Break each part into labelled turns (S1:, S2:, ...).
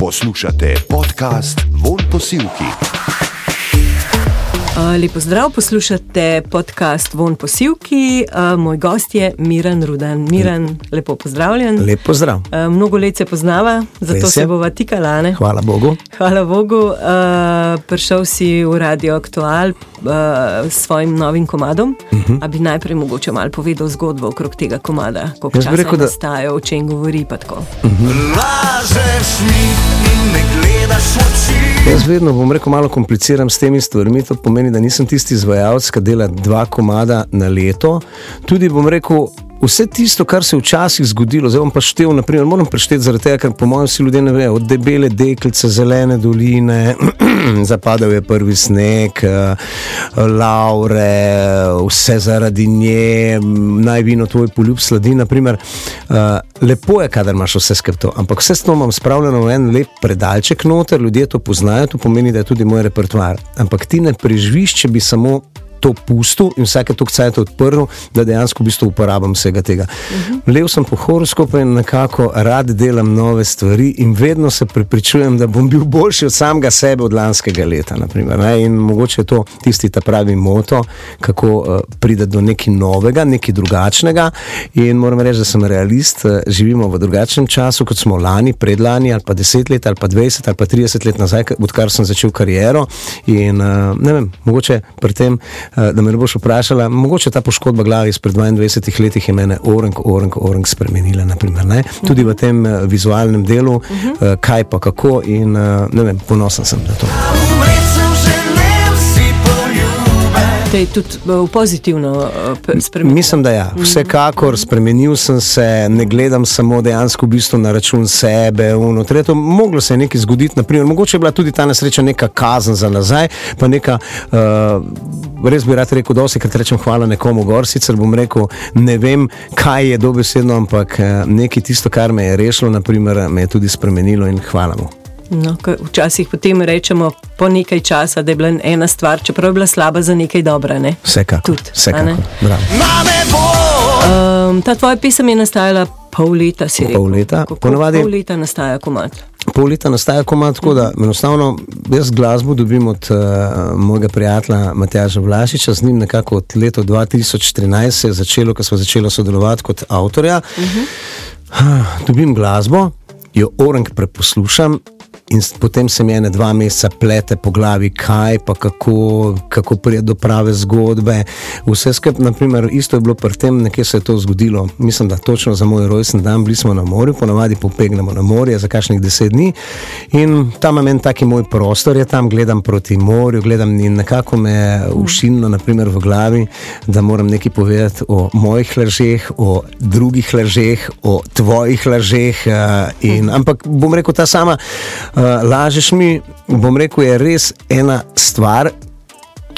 S1: Poslušate podcast Von Posilki.
S2: Lepo zdrav, poslušate podcast Von Posilki. Moj gost je Miran Rudan. Miran, lepo pozdravljen.
S3: Lepo zdrav.
S2: Mnogo let se poznava, zato se bova tikala. ne?
S3: Hvala Bogu.
S2: Hvala Bogu. Prišel si v Radio Aktual s svojim novim komadom. Uh -huh. A bi najprej mogoče malo povedal zgodbo okrog tega komada, koliko
S3: Jaz bi
S2: časa
S3: rekel, da-
S2: nastaja, o čem govori. pa tako.
S4: Lažeš mi in me gledaš oči.
S3: Jaz vedno bom rekel, malo kompliciram s temi stvarmi. To pomeni, da nisem tisti izvajalec, ki dela dva komada na leto. Tudi bom rekel. Vse tisto, kar se je včasih zgodilo, zdaj bom pa štel, naprimer, moram prešteti, zaradi tega, ker po mojem vsi ljudje ne vejo, od debele deklice, zelene doline, zapadal je prvi sneg, eh, laure, vse zaradi nje, naj vino tvoj poljub sladi. Naprimer, uh, lepo je, kadar imaš vse skrbto, ampak vse to imam spravljeno v en lep predalček noter, ljudje to poznajo, to pomeni, da je tudi moj repertoar. Ampak ti ne preživiš, če bi samo. To pustil in vsake to kcajt odprl, da dejansko v bistvu uporabljam vsega tega. Uh -huh. Lev sem po horoskopu in nekako rad delam nove stvari, in vedno se prepričujem, da bom bil boljši od samega sebe od lanskega leta. Naprimer, ne? in mogoče je to tisti ta pravi moto, kako uh, pride do nekaj novega, nekaj drugačnega. In moram reči, da sem realist, uh, živimo v drugačnem času, kot smo lani, predlani, ali pa 10 let, ali pa 20 ali pa 30 let nazaj, odkar sem začel kariero. In uh, ne vem, mogoče pri tem, da me ne boš vprašala, mogoče ta poškodba glave izpred 22 let je mene orang, orang, orang spremenila. Naprimer, ne? Tudi v tem uh, vizualnem delu, uh, kaj pa kako, in vem, ponosen sem na to.
S2: To je tudi eh, v pozitivno eh, spremenilo.
S3: Mislim, da ja. Vsekakor spremenil sem se, ne gledam samo dejansko v bistvu na račun sebe. Tretjo, moglo se je nekaj zgoditi, naprimer, mogoče je bila tudi ta nesreča neka kazen za nazaj, pa neka. Uh, Res bi rad rekel, da vse, kar rečem, hvala nekomu gor. Sicer bom rekel, ne vem, kaj je dobesedno, ampak nekaj tisto, kar me je rešilo, naprimer, me je tudi spremenilo in hvala mu.
S2: No, včasih potem rečemo po nekaj časa, da je bila ena stvar, čeprav je bila slaba za nekaj dobra. Ne?
S3: Vsekakor.
S2: Tudi, a
S3: vsekakor.
S2: ne? Um, ta tvoja pesem je nastajala pol leta, si rekel.
S3: Pol leta.
S2: Kako
S3: Ponavadi-
S2: pol leta nastaja komat.
S3: pol leta nastaja komad, tako da enostavno jaz glasbo dobim od uh, mojega prijatelja Matjaža Vlašiča, z njim nekako od leta 2013 se je začelo, ko smo začeli sodelovati kot avtorja. Uh -huh. Dobim glasbo, jo orang preposlušam. In potem se mi ene dva meseca plete po glavi, kaj pa kako, kako pride do prave zgodbe. Vse skupaj, naprimer, isto je bilo pri tem, nekje se je to zgodilo. Mislim, da točno za moj rojsten dan, bili smo na morju, ponavadi popegnemo na morje za kakšnih deset dni. In tam imam en taki moj prostor, je tam gledam proti morju, gledam in nekako me je ušinilo, naprimer, v glavi, da moram nekaj povedati o mojih lažeh, o drugih lažeh, o tvojih lažeh. eh, In, ampak bom rekel, ta sama uh, lažeš mi, bom rekel, je res ena stvar.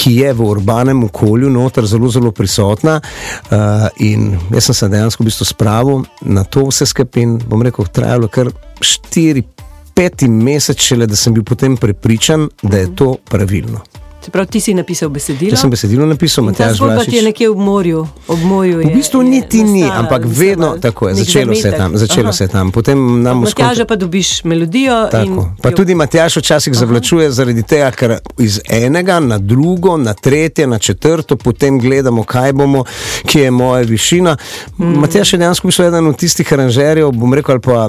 S3: Ki je v urbanem okolju noter zelo, zelo prisotna, uh, in jaz sem se dejansko v bistvu spravil na to vse skupaj. In bom rekel, trajalo kar 4-5 mesec, šele da sem bil potem prepričan, da je to pravilno.
S2: Se pravi, ti si napisal besedilo.
S3: Jaz sem besedilo napisal,
S2: ta
S3: Matjaž
S2: zgodba ti je
S3: Vlašič.
S2: nekje ob morju. Ob morju
S3: V
S2: je,
S3: bistvu
S2: je
S3: niti ni, ampak
S2: nastala
S3: vedno tako je. Začelo se je
S2: zametek.
S3: tam, začelo
S2: Aha.
S3: se je tam. Potem nam
S2: Matjaža pa dobiš melodijo. in
S3: Tako. Pa
S2: jo-
S3: tudi Matjaš včasih zavlačuje zaradi tega, ker iz enega na drugo, na tretje, na četrto, potem gledamo, kaj bomo, kje je moja višina. Mm. Matjaš je dejansko bil eden od tistih aranžerjev, bom rekel, ali pa e,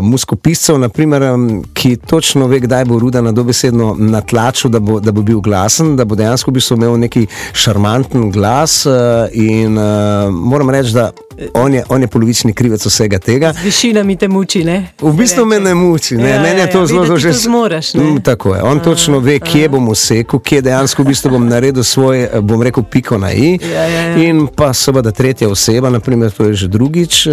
S3: muskopiscev, naprimer, ki točno ve, kdaj bo ruda na dobesedno natlačil, da bo, da bo bil glasen, da bo dejansko v bistvu imel neki šarmanten glas. E, in e, moram reči, da on je, on je polovični krivec vsega tega.
S2: Z višinami te muči, ne?
S3: V bistvu me ne muči, ne,
S2: Ja,
S3: meni
S2: ja,
S3: je to
S2: ja,
S3: zelo, zelo že
S2: ne?
S3: Mm, Tako je. On točno ve, kje bom usekal, kje dejansko v bistvu bom naredil svoj, eh, bom rekel, piko na i.
S2: Ja, ja, ja.
S3: In pa seveda tretja oseba, naprimer, to je že drugič eh,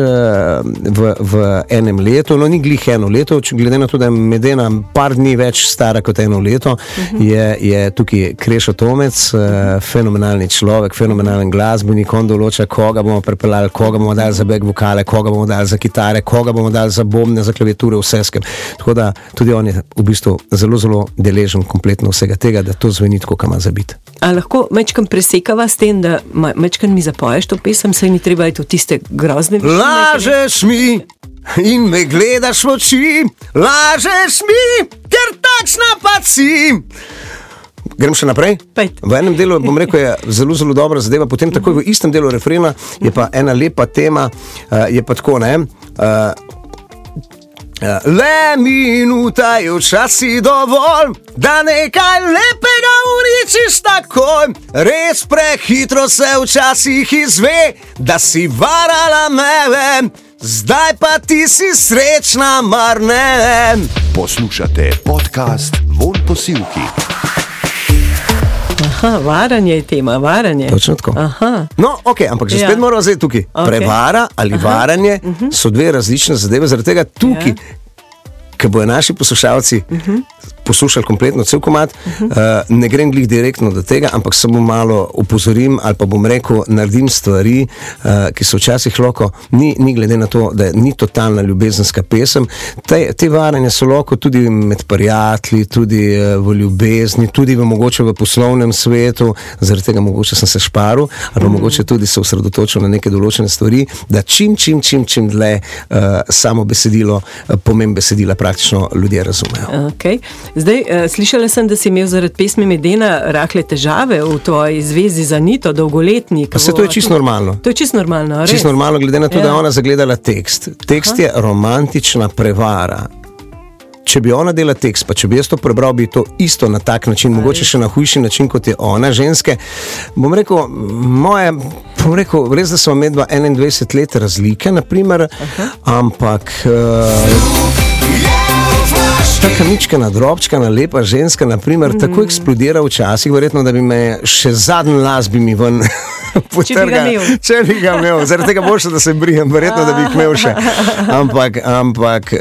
S3: v, v enem letu, no ni glih eno leto, če glede na to, da je Medena par dni več stara kot eno leto,
S2: Mhm.
S3: je, je tukaj Krešo Tomec, eh, fenomenalni človek, fenomenalen glasbenik, on določa, koga bomo pripeljali, koga bomo dali za back vokale, koga bomo dali za kitare, koga bomo dali za bombne, za klaviature, vse skupaj. Tako da tudi on je v bistvu zelo, zelo deležen kompletno vsega tega, da to zveni tako, kam ima za biti.
S2: A lahko mečkam presekava s tem, da mečkam mi zapoješ to pesem, saj ni treba iti v tiste grozne višine.
S3: Lažeš mi in me gledaš v oči, lažeš mi, ker takšna pa si. Grem še naprej.
S2: Pejt.
S3: V enem delu bom rekel, je zelo, zelo dobra zadeva, potem takoj v istem delu refrena je pa ena lepa tema, uh, je pa tako ne. Uh, Le minuta je včasih dovolj, da nekaj lepega uničiš takoj. Res prehitro se včasih izve, da si varala me, zdaj pa ti si srečna, mar ne.
S1: Poslušate podcast Von Posilki.
S2: Aha, varanje je tema, varanje.
S3: Točno tako.
S2: Aha.
S3: No, ok, ampak že
S2: Ja.
S3: spet moramo zdaj tukaj.
S2: Ok.
S3: Prevara ali varanje so dve različne zadeve, zaradi tega tukaj.
S2: Ja.
S3: Ker bojo naši poslušalci poslušali kompletno cel komat, uh, ne grem glih direktno do tega, ampak samo malo upozorim ali pa bom rekel, naredim stvari, uh, ki so včasih lahko, ni, ni glede na to, da ni totalna ljubezenska pesem. Te, te varanje so lahko tudi med prijatelji, tudi uh, v ljubezni, tudi v mogoče v poslovnem svetu, zaradi tega mogoče sem se šparil ali pa mm. mogoče tudi se osredotočil na neke določene stvari, da čim, čim, čim, čim dlje uh, samo besedilo, uh, pomen besedila praktično ljudje razumejo.
S2: Okay. Zdaj, uh, slišala sem, da si imel zaradi pesmi Medena rahle težave v tvoji zvezi za Nito, dolgoletnik.
S3: Pa se to je čisto normalno.
S2: To je čisto normalno.
S3: Čisto normalno, glede na to, ja. da je
S2: Ja.
S3: ona zagledala tekst. Tekst Aha. je romantična prevara. Če bi ona delala tekst, pa če bi jaz to prebral, bi to isto na tak način, Aj. mogoče še na hujši način kot je ona, ženske. Bom rekel, moje, bom rekel, res da smo med 21 let razlike, naprimer, ampak. Uh, Taka ničkana, drobčkana, lepa ženska, naprimer, mm. tako eksplodira včasih, verjetno, da bi me še zadnji las bi mi ven potrgal.
S2: imel.
S3: Če bi ga imel, zaradi tega boljše, da se brijem, verjetno, da bi jih imel še. Ampak, ampak uh,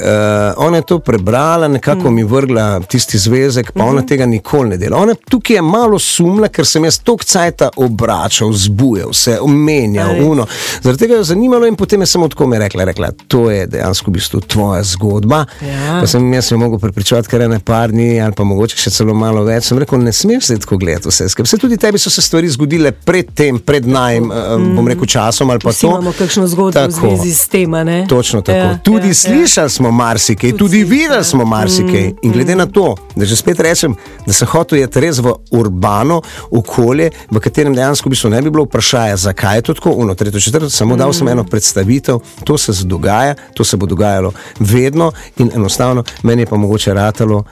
S3: ona je to prebrala, nekako mm. mi vrgla tisti zvezek, pa ona
S2: Mhm.
S3: tega nikoli ne dela. Ona tukaj je malo sumla, ker sem jaz tok cajta obračal, zbujal se, omenjal,
S2: A res?
S3: uno. Zaradi tega jo je zanimalo in potem je samo tako mi rekla, rekla, to je dejansko v bistvu tvoja zgodba.
S2: Ja.
S3: Pa sem jaz jo mogel prepričati, ker je ne par dni ali pa mogoče še celo malo več. Sem rekel, ne smeš se tako gledati vse skupaj. Vse tudi tebi so se stvari zgodile pred pred najm, mm. bom rekel, časom ali pa
S2: Vsi
S3: to.
S2: imamo kakšno zgodbo v
S3: Tako.
S2: zvezi s tem. a ne?
S3: Točno tako.
S2: Ja,
S3: tudi
S2: ja,
S3: slišali smo marsikaj,
S2: Tudi
S3: tudi videli smo marsikaj.
S2: Mm,
S3: In glede na to, da že spet rečem, da sem hotel je res v urbano okolje, v katerem dejansko v bistvu ne bi bilo vprašanja, zakaj je to tako, uno, tretjo, četrto, samo dal
S2: Mm.
S3: sem eno predstavitev, to se dogaja, to se bo dogajalo vedno in enostavno meni je pa mogoče ratalo, uh,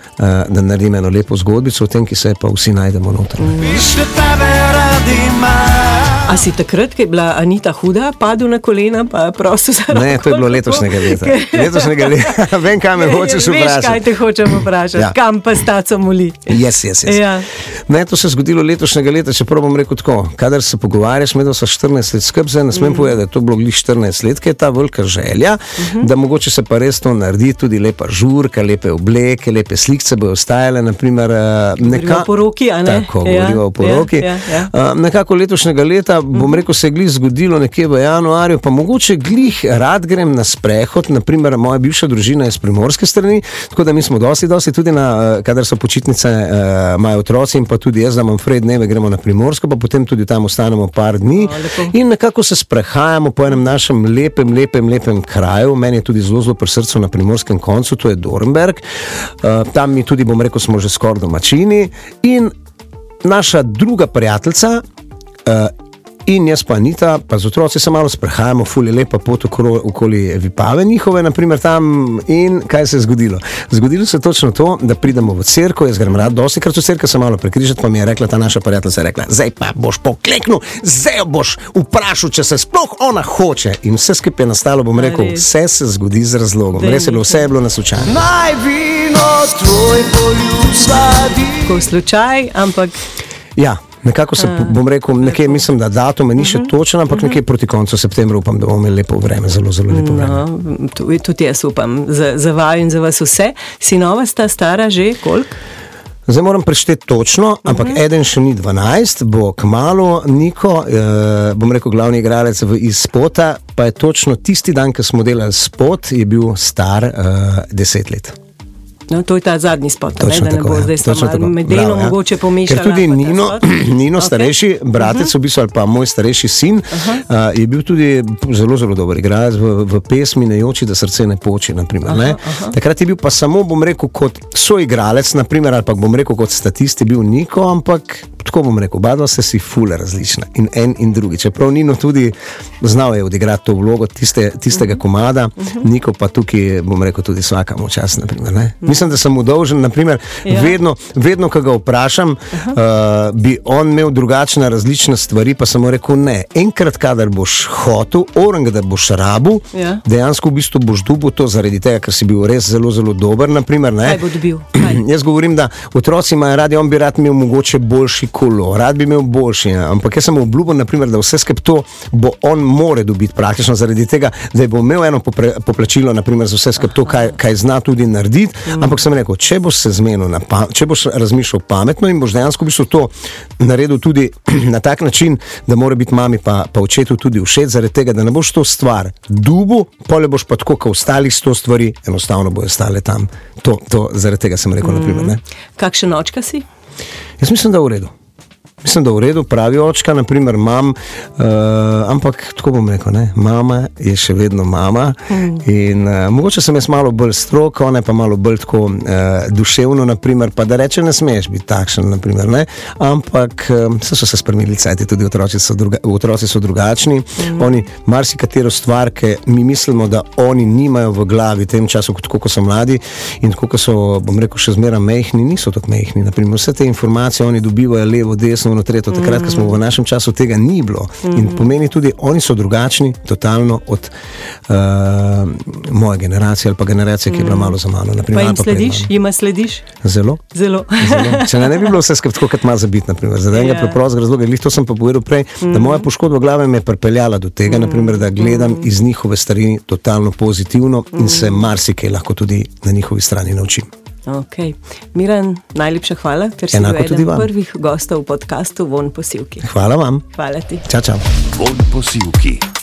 S3: da naredim eno lepo zgodbico o tem, ki se pa vsi najdemo noter.
S2: Mm.
S4: Više tebe radi imam.
S2: A si takrat, ko je bila Anita huda, padel na kolena, pa prosil za roko?
S3: Ne, to je bilo letošnjega leta. Letošnjega leta, vem, kaj me hočeš
S2: Veš,
S3: vprašati.
S2: kaj te hočem vprašati,
S3: Ja.
S2: kam pa staco moli.
S3: Yes, yes, yes.
S2: Ja.
S3: Ne, to se je zgodilo letošnjega leta, čeprav bom rekel tako. Kadar se pogovarjaš, med so 14 let skrb, zdaj ne smem mm. povedati, da je to bilo glih 14 let, ker je ta velika želja, mm -hmm. da mogoče se pa res to naredi, tudi lepa žurka, lepe obleke, lepe slike bojo ostajale. Naprimer, eh,
S2: Govorimo o poroki, a ne?
S3: Tako,
S2: Ja,
S3: govorimo o poroki.
S2: ja, ja, ja.
S3: Uh, nekako letošnjega leta, bom rekel, se je glih zgodilo nekje v januarju, pa mogoče glih rad grem na sprehod. Naprimer, moja bivša družina je iz primorske strani, tako da mi smo dosti, dosti tudi na, eh, kadar so počitnice, uh, imajo otroci in pa tudi jaz, da imam fred dneve, gremo na primorsko, pa potem tudi tam ostanemo par dni
S2: O,
S3: in nekako se sprehajamo po enem našem lepem, lepem, lepem kraju. Meni je tudi zelo, zelo pri srcu na primorskem koncu, to je Dornberg. Uh, tam mi tudi, bom rekel, smo že skoraj domačini. In naša druga prijateljica. Uh, In jaz pa Anita, pa z otroci se malo sprehajamo, fulje lepa pot okro- okoli Vipave njihove, naprimer tam. In kaj se je zgodilo? Zgodilo se je točno to, da pridemo v cerkev, jaz grem rad, dosti krat v cerkev se malo prekrižati, pa mi je rekla ta naša prijateljica, rekla, zdaj pa boš pokleknil, zdaj boš vprašal, če se sploh ona hoče. In vse skupaj je nastalo, bom rekel, vse se zgodi z razlogom. Res je bilo, vse je bilo na slučajno.
S4: Naj vino tvoj poljub sladi.
S2: Ko slučaj, ampak
S3: Ja. Nekako se bom rekel, nekje, mislim, da datum ni še točen, ampak nekje proti koncu septembra upam, da bomo imeli lepo vreme, zelo, zelo lepo vreme.
S2: no, tu- tudi jaz upam za, za vaju in za vas vse. Sinova sta stara že koliko?
S3: Zdaj moram prešteti točno, ampak uh -huh. eden še ni 12, bo kmalo Niko, eh, bom rekel, glavni igralec v izpota, pa je točno tisti dan, ko smo delali spot, je bil star eh, 10 let.
S2: No, to je ta zadnji spot, ne,
S3: Točno
S2: da ne
S3: tako,
S2: bo
S3: ja.
S2: zdaj samo
S3: tako.
S2: med delom
S3: Bravo, ja.
S2: mogoče pomešala.
S3: Ker tudi Nino. Nino
S2: Ok.
S3: starejši, bratec, v bistvu, ali pa moj starejši sin, uh, je bil tudi zelo, zelo dober igralec v, v pesmi Ne oči, da srce ne poči. Naprimer, ne. Takrat je bil pa samo, bom rekel, kot soigralec, naprimer, ali pa bom rekel kot statist, je bil Niko, ampak tako bom rekel, oba dva sta si fule različna in en in drugi. Čeprav Nino tudi znal je odigrati to vlogo tiste, tistega komada, Niko pa tukaj, bom rekel, tudi vsakamo čas. Naprimer, ne. Mislim, da sem mu dolžen, naprimer,
S2: Ja.
S3: vedno, vedno, ko ga vprašam, uh, bi on imel drugačne različne stvari, pa sem mu rekel ne. Enkrat, kadar boš hotel, orang, da boš rabu,
S2: Ja.
S3: dejansko v bistvu boš dubo to zaradi tega, ker si bil res zelo, zelo dober. Naprimer, ne.
S2: Kaj bo dobil? Kaj?
S3: Jaz govorim, da otroci imajo radi, on bi rad imel mogoče boljši kolo, rad bi imel boljši. ja. Ampak jaz sem obljubil, naprimer, da vse skupaj to bo on more dobiti praktično zaradi tega, da bo imel eno popre, poplačilo naprimer, za vse skupaj to, kaj, kaj zna tudi narediti. Mm. Ampak sem rekel, če boš se zmenil, na pa, če boš razmišljal pametno in boš dejansko v bistvu to naredil tudi na tak način, da mora biti mami pa, pa očetu tudi všeč, zaradi tega, da ne boš to stvar dubu, pole boš pa tako, kot ostalih sto stvari, enostavno bojo stale tam. To, to, zaradi tega sem rekel, mm. naprimer, ne.
S2: Kakšen očka si?
S3: Jaz mislim, da je v redu. Mislim, da v redu, pravi očka, naprimer, mam, uh, ampak tako bom rekel, ne, mama je še vedno mama. Mm. In, uh, mogoče sem jaz malo bolj strok, ona pa malo bolj tako uh, duševno, naprimer, pa da reče, ne smeš biti takšen, naprimer, ne. ampak uh, so se spremenili cajti, tudi otroci so, druga, otroci so drugačni. Mm. Oni marsikatero stvar, ki mi mislimo, da oni nimajo v glavi v tem času, kot ko so mladi in tako, ko so, bom rekel, še zmeraj mehni, niso tako mehni. Naprimer, vse te informacije oni dobivajo levo, desno, ono tretjo. Takrat, ko smo v našem času, tega ni bilo. In pomeni tudi, oni so drugačni, totalno od uh, moje generacije ali pa generacije, ki je bila malo za mano. Naprimer,
S2: Pa jim
S3: pa
S2: slediš, jima slediš?
S3: Zelo.
S2: Zelo.
S3: Zelo. Če ne, ne bi bilo vse skupaj tako, kot ima za biti, naprimer, za enega
S2: Ja.
S3: preprostega razloga. Glih to sem pa povedal prej, da moja poškodba glave me je pripeljala do tega, naprimer, da gledam iz njihove strani totalno pozitivno in se marsikaj lahko tudi na njihovi strani naučim.
S2: Okay. Miran, najlepša hvala, ker si
S3: Enako
S2: bil eden prvih gostov v podkastu Von posilki.
S3: Hvala vam.
S2: Hvala ti.
S3: Čau, čau.
S1: Von posilki.